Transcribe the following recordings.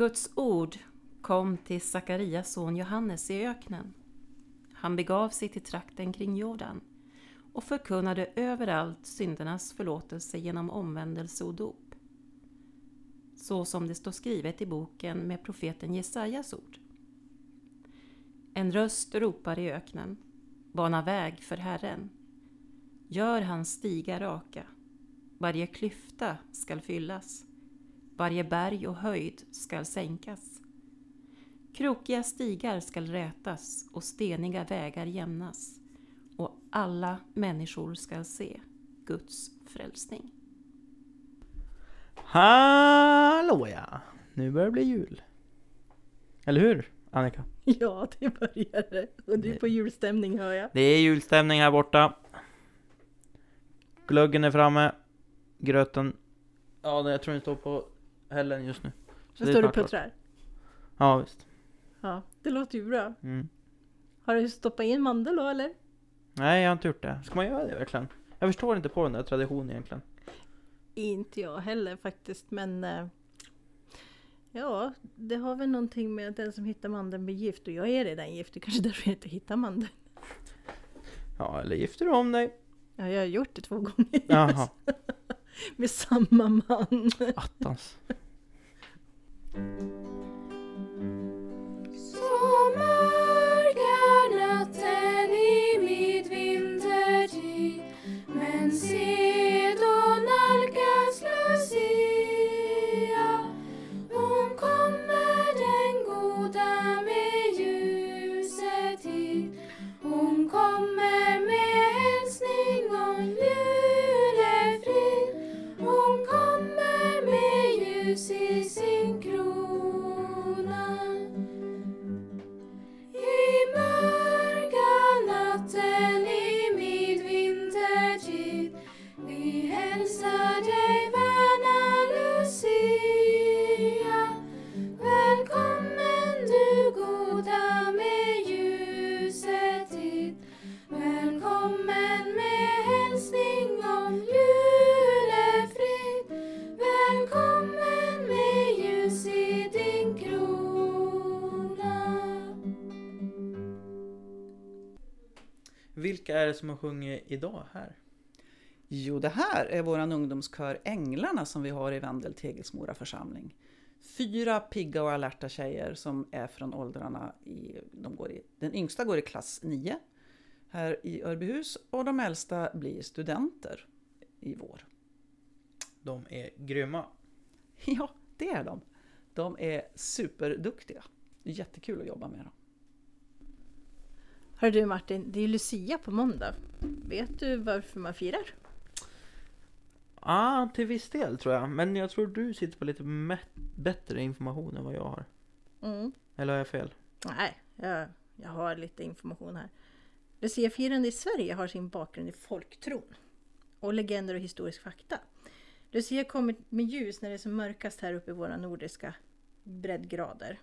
Guds ord kom till Sakarias son Johannes i öknen. Han begav sig till trakten kring Jordan och förkunnade överallt syndernas förlåtelse genom omvändelse och dop. Så som det står skrivet i boken med profeten Jesajas ord. En röst ropar i öknen, bana väg för Herren. Gör hans stigar raka, varje klyfta skall fyllas, varje berg och höjd skall sänkas. Krokiga stigar skall rätas och steniga vägar jämnas och alla människor skall se Guds frälsning. Hallå ja! Nu börjar det bli jul. Eller hur Annika? Ja, det börjar det. Och du är på julstämning hör jag. Det är julstämning här borta. Glöggen är framme. Gröten. Ja, jag tror den står på hällen just nu. Så det står du klart. puttrar? Ja, visst. Ja, det låter ju bra. Mm. Har du stoppat in mandel då eller? Nej, jag har inte gjort det. Ska man göra det verkligen? Jag förstår inte på den där traditionen egentligen. Inte jag heller faktiskt, men eh, Ja, det har väl någonting med att den som hittar mandeln blir gift och jag är redan gift. Det kanske är därför jag inte hittar mandeln. Ja, eller gifter du om dig? Ja, jag har gjort det två gånger. Jaha, Med samma man. attans. Vilka är det som har sjungit idag här? Jo, det här är våran ungdomskör Änglarna som vi har i Vendel Tegelsmora församling. Fyra pigga och alerta tjejer som är från åldrarna i, de går i, den yngsta går i klass 9 här i Örbyhus och de äldsta blir studenter i vår. De är grymma. Ja, det är de. De är superduktiga. Det är jättekul att jobba med dem. Hör du Martin, det är Lucia på måndag. Vet du varför man firar? ah, till viss del tror jag. Men jag tror du sitter på lite bättre information än vad jag har. Mm. Eller har jag fel? Nej, jag, jag har lite information här. Luciafirande i Sverige har sin bakgrund i folktron och legender och historisk fakta. Lucia kommer med ljus när det är som mörkast här uppe i våra nordiska breddgrader.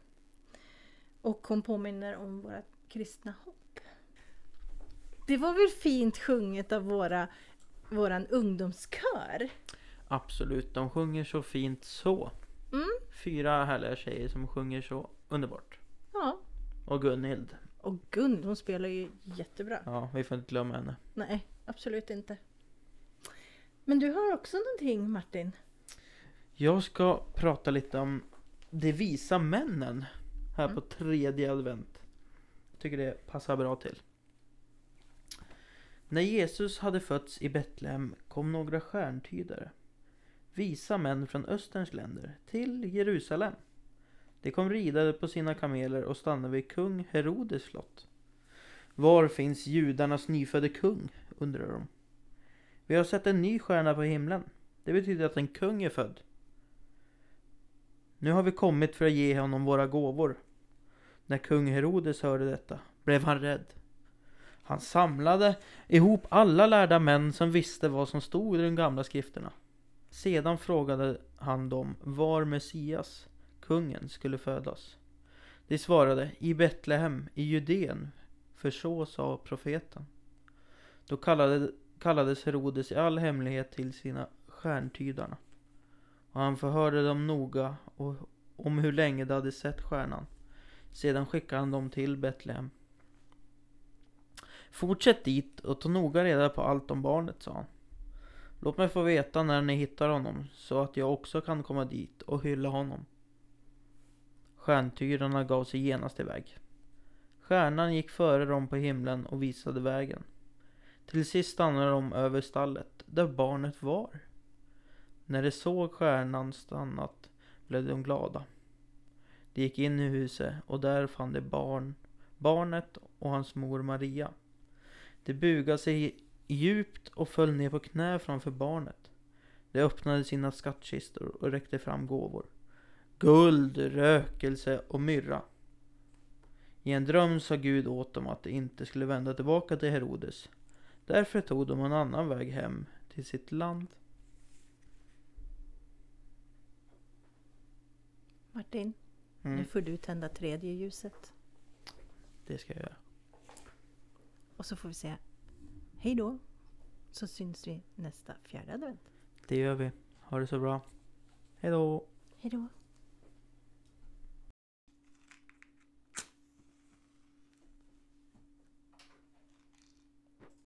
Och hon påminner om våra kristna hopp. Det var väl fint sjunget av våra, våran ungdomskör? Absolut, de sjunger så fint så. Mm. Fyra härliga tjejer som sjunger så underbart. Ja. Och Gunhild. Och Gun, hon spelar ju jättebra. Ja, vi får inte glömma henne. Nej, absolut inte. Men du har också någonting Martin? Jag ska prata lite om de visa männen här Mm. på tredje advent. Jag tycker det passar bra till. När Jesus hade fötts i Betlehem kom några stjärntydare, visa män från Österns länder, till Jerusalem. De kom ridade på sina kameler och stannade vid kung Herodes slott. Var finns judarnas nyfödde kung? undrar de. Vi har sett en ny stjärna på himlen. Det betyder att en kung är född. Nu har vi kommit för att ge honom våra gåvor. När kung Herodes hörde detta blev han rädd. Han samlade ihop alla lärda män som visste vad som stod i de gamla skrifterna. Sedan frågade han dem var Messias, kungen, skulle födas. De svarade i Betlehem i Judeen, för så sa profeten. Då kallade, kallades Herodes i all hemlighet till sina stjärntydarna. Och han förhörde dem noga och om hur länge de hade sett stjärnan. Sedan skickade han dem till Betlehem. Fortsätt dit och ta noga reda på allt om barnet, sa han. Låt mig få veta när ni hittar honom, så att jag också kan komma dit och hylla honom. Stjärntyrarna gav sig genast iväg. Stjärnan gick före dem på himlen och visade vägen. Till sist stannade de över stallet, där barnet var. När de såg stjärnan stannat blev de glada. De gick in i huset och där fann de barn, barnet och hans mor Maria. De bugade sig djupt och föll ner på knä framför barnet. De öppnade sina skattkistor och räckte fram gåvor. Guld, rökelse och myrra. I en dröm sa Gud åt dem att de inte skulle vända tillbaka till Herodes. Därför tog de en annan väg hem till sitt land. Martin, nu Mm, får du tända tredje ljuset. det ska jag göra. Och så får vi säga hej då. Så syns vi nästa fjärde advent. Det gör vi. Ha det så bra. Hej då! Hej då.